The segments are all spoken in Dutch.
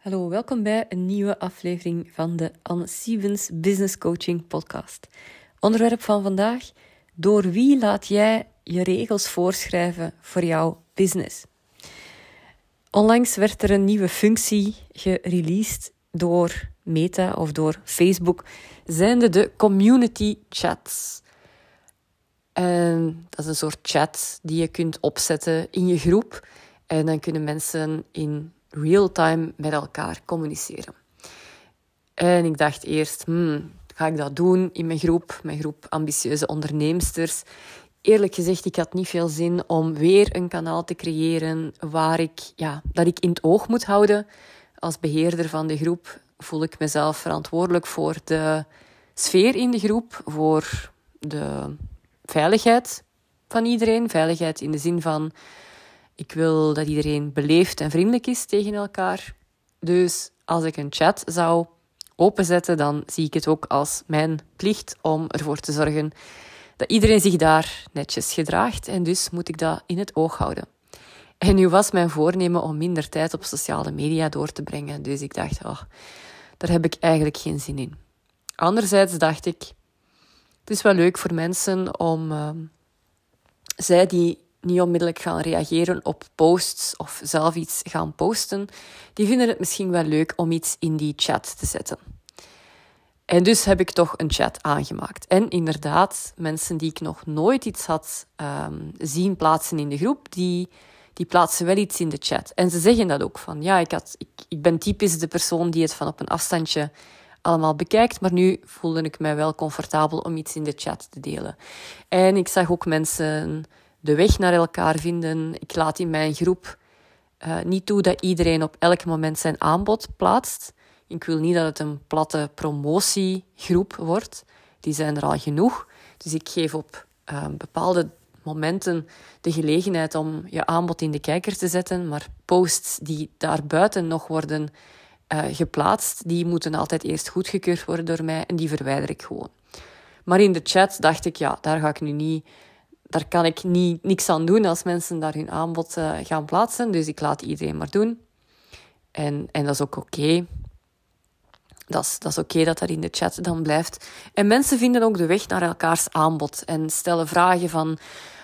Hallo, welkom bij een nieuwe aflevering van de Anne Stevens Business Coaching Podcast. Onderwerp van vandaag: door wie laat jij je regels voorschrijven voor jouw business? Onlangs werd er een nieuwe functie gereleased door Meta of door Facebook, zijnde de community chats. En dat is een soort chat die je kunt opzetten in je groep. En dan kunnen mensen in real-time met elkaar communiceren. En ik dacht eerst, hmm, ga ik dat doen in mijn groep, mijn groep ambitieuze onderneemsters? Eerlijk gezegd, ik had niet veel zin om weer een kanaal te creëren waar ik, ja, dat ik in het oog moet houden. Als beheerder van de groep voel ik mezelf verantwoordelijk voor de sfeer in de groep, voor de veiligheid van iedereen. Veiligheid in de zin van ik wil dat iedereen beleefd en vriendelijk is tegen elkaar. Dus als ik een chat zou openzetten, dan zie ik het ook als mijn plicht om ervoor te zorgen dat iedereen zich daar netjes gedraagt. En dus moet ik dat in het oog houden. En nu was mijn voornemen om minder tijd op sociale media door te brengen. Dus ik dacht, oh, daar heb ik eigenlijk geen zin in. Anderzijds dacht ik, het is wel leuk voor mensen om uh, zij die niet onmiddellijk gaan reageren op posts of zelf iets gaan posten, die vinden het misschien wel leuk om iets in die chat te zetten. En dus heb ik toch een chat aangemaakt. En inderdaad, mensen die ik nog nooit iets had um, zien plaatsen in de groep, die, die plaatsen wel iets in de chat. En ze zeggen dat ook van, ja, ik, had, ik, ik ben typisch de persoon die het van op een afstandje allemaal bekijkt, maar nu voelde ik mij wel comfortabel om iets in de chat te delen. En ik zag ook mensen de weg naar elkaar vinden. Ik laat in mijn groep uh, niet toe dat iedereen op elk moment zijn aanbod plaatst. Ik wil niet dat het een platte promotiegroep wordt. Die zijn er al genoeg. Dus ik geef op uh, bepaalde momenten de gelegenheid om je aanbod in de kijker te zetten. Maar posts die daarbuiten nog worden uh, geplaatst, die moeten altijd eerst goedgekeurd worden door mij en die verwijder ik gewoon. Maar in de chat dacht ik, ja, daar ga ik nu niet daar kan ik niet, niks aan doen als mensen daar hun aanbod uh, gaan plaatsen. Dus ik laat iedereen maar doen. En, en dat is ook oké. Dat is, dat is oké dat dat in de chat dan blijft. En mensen vinden ook de weg naar elkaars aanbod en stellen vragen van...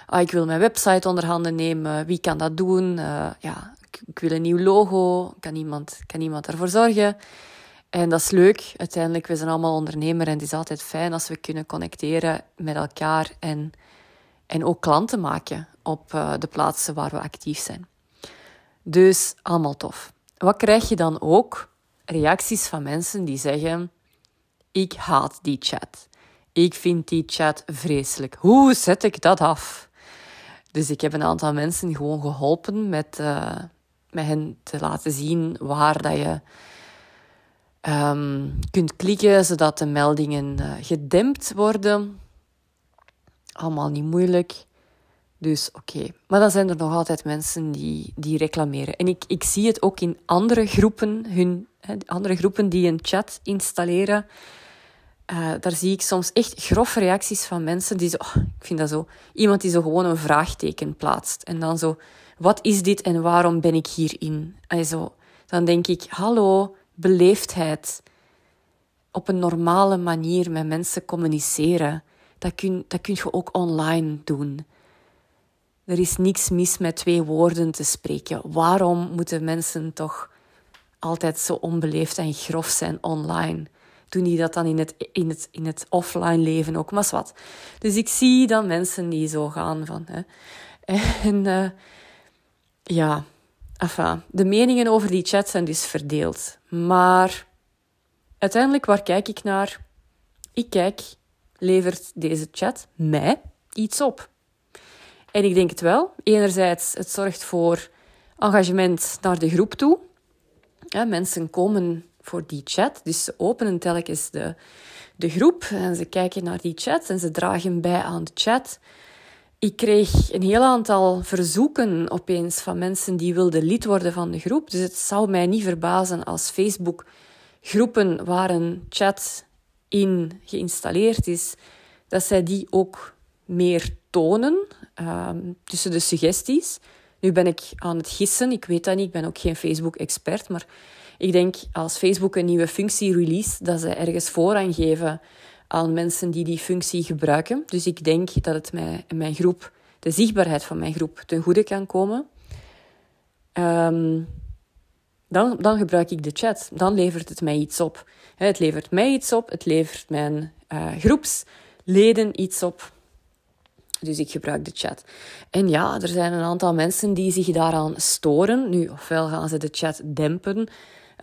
Ah, ik wil mijn website onder handen nemen. Wie kan dat doen? Uh, ja, ik, ik, wil een nieuw logo. Kan iemand, kan iemand daarvoor zorgen? En dat is leuk. Uiteindelijk, we zijn allemaal ondernemer en het is altijd fijn als we kunnen connecteren met elkaar en en ook klanten maken op uh, de plaatsen waar we actief zijn. Dus allemaal tof. Wat krijg je dan ook? Reacties van mensen die zeggen: Ik haat die chat. Ik vind die chat vreselijk. Hoe zet ik dat af? Dus ik heb een aantal mensen gewoon geholpen met, uh, met hen te laten zien waar dat je um, kunt klikken zodat de meldingen uh, gedempt worden allemaal niet moeilijk. Dus oké. Maar dan zijn er nog altijd mensen die, die reclameren. En ik, ik zie het ook in andere groepen, hun, andere groepen die een chat installeren. Uh, daar zie ik soms echt grove reacties van mensen die zo, oh, ik vind dat zo, iemand die zo gewoon een vraagteken plaatst. En dan zo, wat is dit en waarom ben ik hierin? En zo, dan denk ik, hallo, beleefdheid. Op een normale manier met mensen communiceren dat kun, dat kun je ook online doen. Er is niks mis met twee woorden te spreken. Waarom moeten mensen toch altijd zo onbeleefd en grof zijn online? Doen die dat dan in het, in het, in het offline leven ook? Maar wat. Dus ik zie dan mensen die zo gaan van... Hè. En uh, ja, enfin, de meningen over die chat zijn dus verdeeld. Maar uiteindelijk, waar kijk ik naar? Ik kijk levert deze chat mij iets op? En ik denk het wel. Enerzijds, het zorgt voor engagement naar de groep toe. Ja, mensen komen voor die chat, dus ze openen telkens de, de groep en ze kijken naar die chat en ze dragen bij aan de chat. Ik kreeg een heel aantal verzoeken opeens van mensen die wilden lid worden van de groep. Dus het zou mij niet verbazen als Facebook groepen waar een chat in geïnstalleerd is, dat zij die ook meer tonen um, tussen de suggesties. Nu, ben ik aan het gissen, ik weet dat niet, ik ben ook geen Facebook-expert, maar ik denk als Facebook een nieuwe functie release, dat ze ergens voorrang geven aan mensen die die functie gebruiken. Dus ik denk dat het mij, mijn groep, de zichtbaarheid van mijn groep ten goede kan komen. Ehm, dan, dan gebruik ik de chat. Dan levert het mij iets op. Het levert mij iets op, het levert mijn uh, groepsleden iets op. Dus ik gebruik de chat. En ja, er zijn een aantal mensen die zich daaraan storen. Nu, ofwel gaan ze de chat dempen,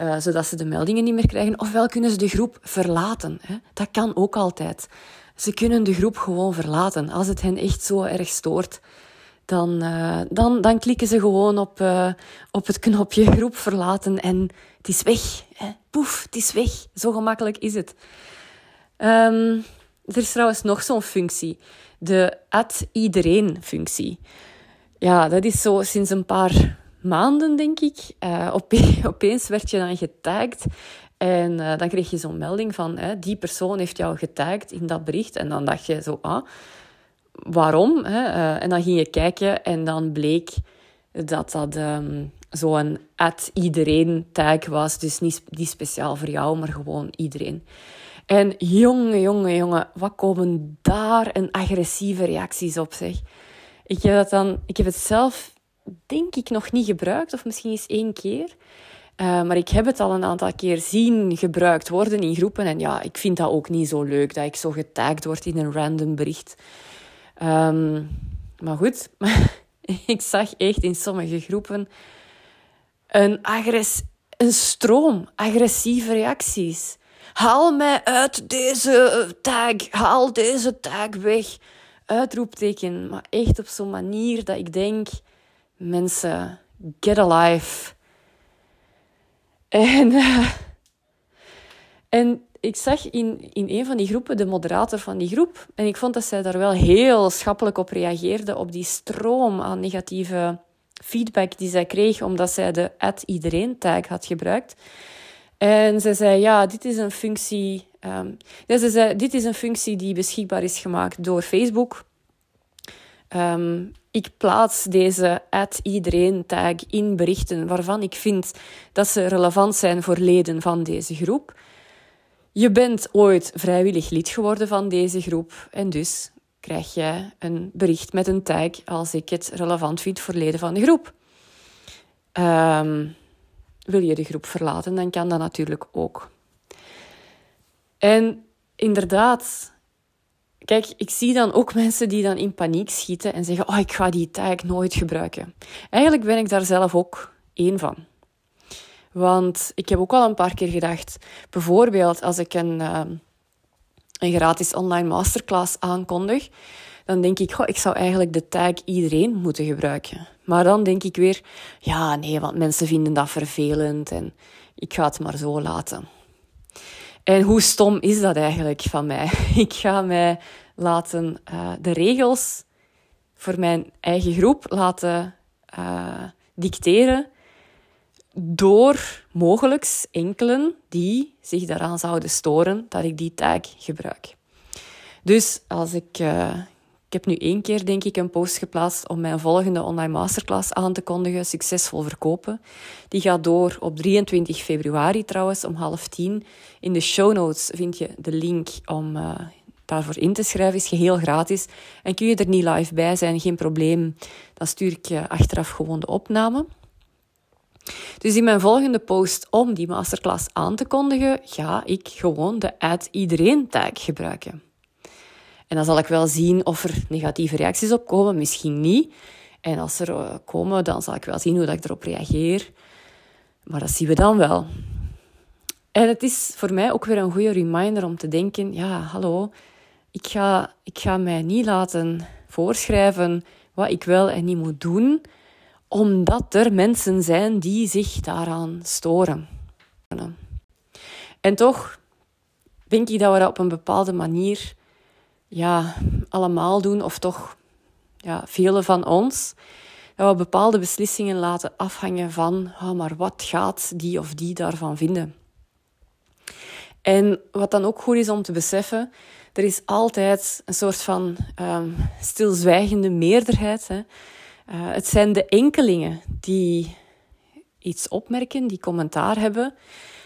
uh, zodat ze de meldingen niet meer krijgen, ofwel kunnen ze de groep verlaten. Hè. Dat kan ook altijd. Ze kunnen de groep gewoon verlaten. Als het hen echt zo erg stoort, dan, uh, dan, dan klikken ze gewoon op, uh, op het knopje groep verlaten en het is weg. Hè. Poef, het is weg. Zo gemakkelijk is het. Um, er is trouwens nog zo'n functie de at iedereen functie. Ja, dat is zo sinds een paar maanden, denk ik. Uh, opeens werd je dan getagd. En dan kreeg je zo'n melding van, hè, die persoon heeft jou getagd in dat bericht. En dan dacht je zo, ah, waarom? Hè? Uh, en dan ging je kijken en dan bleek dat dat um, zo'n at iedereen tag was. Dus niet, niet speciaal voor jou, maar gewoon iedereen. En jongen, jongen, jongen, wat komen daar een agressieve reacties op, zeg. Ik heb, dat dan, ik heb het zelf, denk ik, nog niet gebruikt, of misschien eens één keer. Uh, maar ik heb het al een aantal keer zien gebruikt worden in groepen. En ja, ik vind dat ook niet zo leuk, dat ik zo getagd word in een random bericht. Um, maar goed, ik zag echt in sommige groepen een, agress een stroom agressieve reacties. Haal mij uit deze tag. Haal deze tag weg. Uitroepteken. Maar echt op zo'n manier dat ik denk... Mensen, get alive. En... Uh, en ik zag in, in een van die groepen de moderator van die groep. En ik vond dat zij daar wel heel schappelijk op reageerde. Op die stroom aan negatieve feedback die zij kreeg. Omdat zij de at iedereen tag had gebruikt. En ze zei, ja, dit is een functie... Um, ze zei, dit is een functie die beschikbaar is gemaakt door Facebook. Um, ik plaats deze at iedereen tag in berichten waarvan ik vind dat ze relevant zijn voor leden van deze groep. Je bent ooit vrijwillig lid geworden van deze groep en dus krijg je een bericht met een tag als ik het relevant vind voor leden van de groep. Um, wil je de groep verlaten, dan kan dat natuurlijk ook. En inderdaad, kijk, ik zie dan ook mensen die dan in paniek schieten en zeggen: Oh, ik ga die tag nooit gebruiken. Eigenlijk ben ik daar zelf ook één van. Want ik heb ook al een paar keer gedacht, bijvoorbeeld als ik een, uh, een gratis online masterclass aankondig, dan denk ik, goh, ik zou eigenlijk de tag iedereen moeten gebruiken. Maar dan denk ik weer, ja, nee, want mensen vinden dat vervelend en ik ga het maar zo laten. En hoe stom is dat eigenlijk van mij? Ik ga mij laten uh, de regels voor mijn eigen groep laten uh, dicteren door mogelijk enkelen die zich daaraan zouden storen dat ik die tag gebruik. Dus als ik uh, ik heb nu één keer, denk ik, een post geplaatst om mijn volgende online masterclass aan te kondigen, Succesvol Verkopen. Die gaat door op 23 februari trouwens, om half tien. In de show notes vind je de link om uh, daarvoor in te schrijven. is geheel gratis. En kun je er niet live bij zijn, geen probleem. Dan stuur ik je achteraf gewoon de opname. Dus in mijn volgende post om die masterclass aan te kondigen, ga ik gewoon de add iedereen tag gebruiken. En dan zal ik wel zien of er negatieve reacties op komen, misschien niet. En als er eh, komen, dan zal ik wel zien hoe dat ik erop reageer. Maar dat zien we dan wel. En het is voor mij ook weer een goede reminder om te denken: ja, hallo, ik ga, ik ga mij niet laten voorschrijven wat ik wel en niet moet doen, omdat er mensen zijn die zich daaraan storen. En toch denk ik dat we dat op een bepaalde manier ja, allemaal doen, of toch ja, velen van ons, dat we bepaalde beslissingen laten afhangen van, oh, maar wat gaat die of die daarvan vinden? En wat dan ook goed is om te beseffen, er is altijd een soort van um, stilzwijgende meerderheid. Hè. Uh, het zijn de enkelingen die iets opmerken, die commentaar hebben,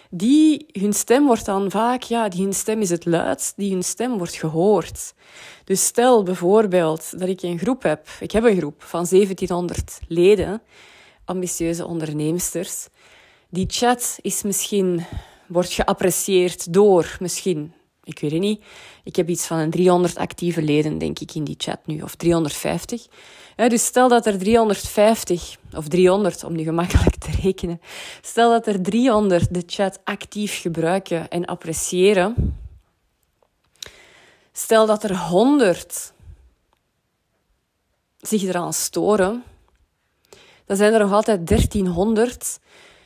die hun stem wordt dan vaak, ja, die hun stem is het luidst, die hun stem wordt gehoord. Dus stel bijvoorbeeld dat ik een groep heb, ik heb een groep van 1700 leden, ambitieuze onderneemsters. Die chat is misschien, wordt geapprecieerd door misschien, ik weet het niet, ik heb iets van een 300 actieve leden, denk ik, in die chat nu, of 350. dus stel dat er 350, of 300 om nu gemakkelijk te rekenen, stel dat er 300 de chat actief gebruiken en appreciëren. Stel dat er 100 zich eraan storen, dan zijn er nog altijd 1300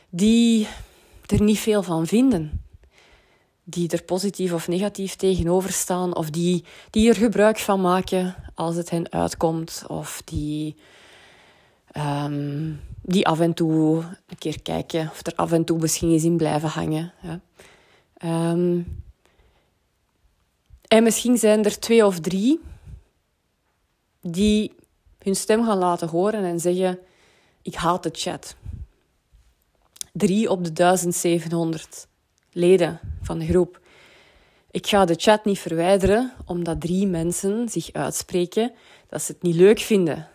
die er niet veel van vinden die er positief of negatief tegenover staan, of die, die er gebruik van maken als het hen uitkomt, of die, um, die af en toe een keer kijken, of er af en toe misschien eens in blijven hangen. Um, en misschien zijn er twee of drie die hun stem gaan laten horen en zeggen: Ik haat de chat. Drie op de 1700 leden van de groep. Ik ga de chat niet verwijderen omdat drie mensen zich uitspreken dat ze het niet leuk vinden.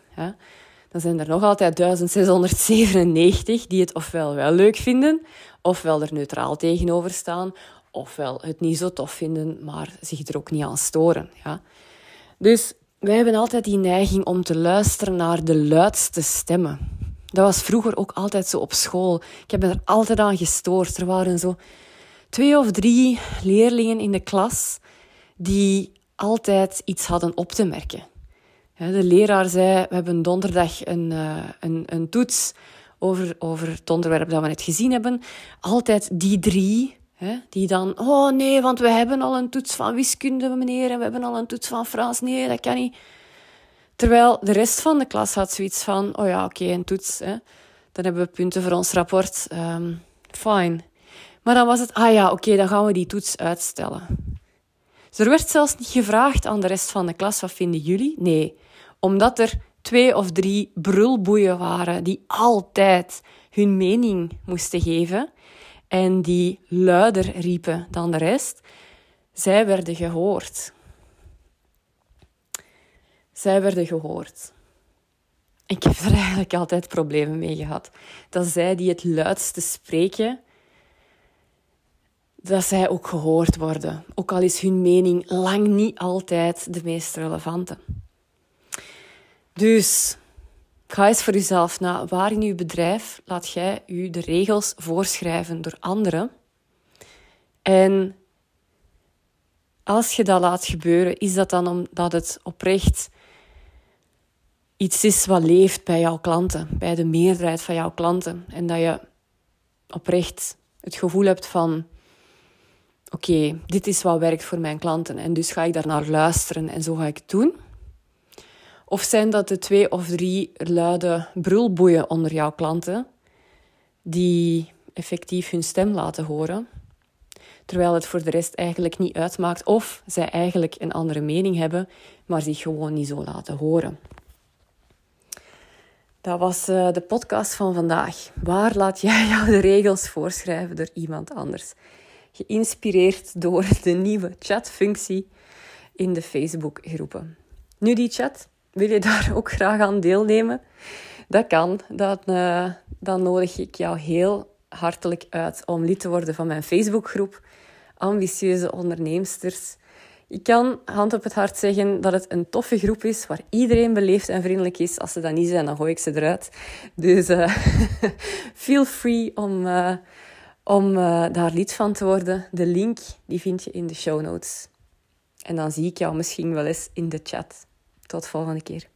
Dan zijn er nog altijd 1697 die het ofwel wel leuk vinden, ofwel er neutraal tegenover staan, ofwel het niet zo tof vinden, maar zich er ook niet aan storen. Ja? Dus wij hebben altijd die neiging om te luisteren naar de luidste stemmen. Dat was vroeger ook altijd zo op school. Ik heb me er altijd aan gestoord. Er waren zo twee of drie leerlingen in de klas die altijd iets hadden op te merken. De leraar zei, we hebben donderdag een, eh, een, een toets over, over het onderwerp dat we net gezien hebben. Altijd die drie, die dan, oh nee, want we hebben al een toets van wiskunde, meneer, en we hebben al een toets van Frans. Nee, dat kan niet. Terwijl de rest van de klas had zoiets van, oh ja, oké, een toets. Dan hebben we punten voor ons rapport. Um, fine. Maar dan was het, ah ja, oké, dan gaan we die toets uitstellen. Dus er werd zelfs niet gevraagd aan de rest van de klas, wat vinden jullie? Nee, omdat er twee of drie brulboeien waren die altijd hun mening moesten geven en die luider riepen dan de rest, zij werden gehoord. Zij werden gehoord. Ik heb er eigenlijk altijd problemen mee gehad. Dat zij die het luidste spreken, dat zij ook gehoord worden. Ook al is hun mening lang niet altijd de meest relevante. Dus ga eens voor jezelf na. Waar in je bedrijf laat jij je de regels voorschrijven door anderen? En als je dat laat gebeuren, is dat dan omdat het oprecht iets is wat leeft bij jouw klanten, bij de meerderheid van jouw klanten. En dat je oprecht het gevoel hebt van oké, dit is wat werkt voor mijn klanten en dus ga ik daar naar luisteren en zo ga ik het doen? Of zijn dat de twee of drie luide brulboeien onder jouw klanten die effectief hun stem laten horen, terwijl het voor de rest eigenlijk niet uitmaakt of zij eigenlijk een andere mening hebben, maar zich gewoon niet zo laten horen? Dat was uh, de podcast van vandaag. Waar laat jij jou de regels voorschrijven door iemand anders? Geïnspireerd door de nieuwe chatfunctie in de Facebook-groepen. Nu die chat, wil je daar ook graag aan deelnemen? Dat kan. Dan, uh, dan nodig ik jou heel hartelijk uit om lid te worden van mijn Facebookgroep Ambitieuze Onderneemsters. Ik kan hand op het hart zeggen dat het een toffe groep is waar iedereen beleefd en vriendelijk is. Als ze dat niet zijn, dan gooi ik ze eruit. Dus uh, feel free om, uh, om uh, daar lid van te worden. De link die vind je in de show notes. En dan zie ik jou misschien wel eens in de chat. Tot volgende keer.